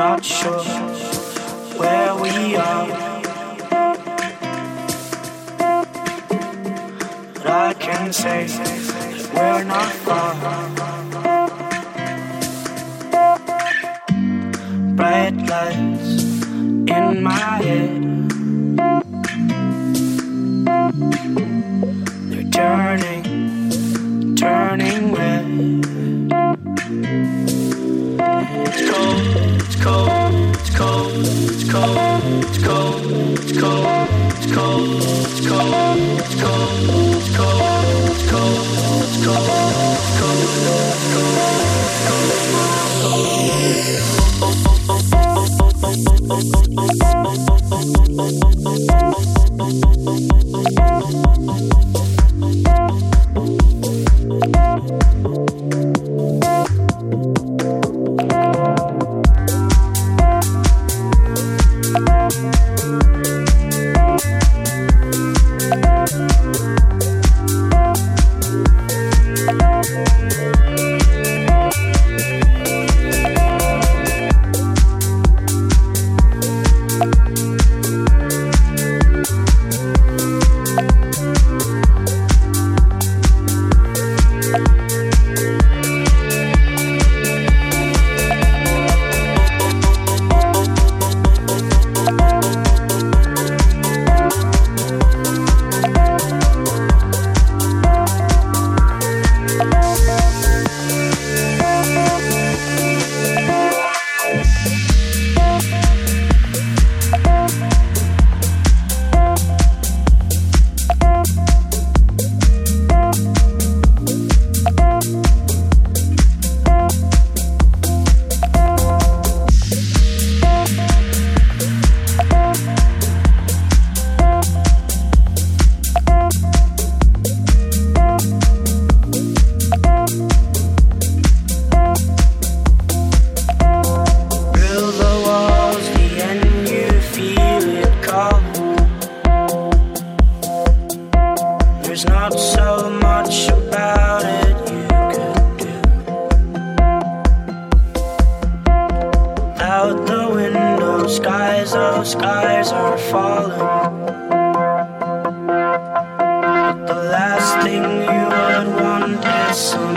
not sure where we are. But I can say we're not far. Bright lights in my head. skies, oh skies are falling. But the last thing you would want is some.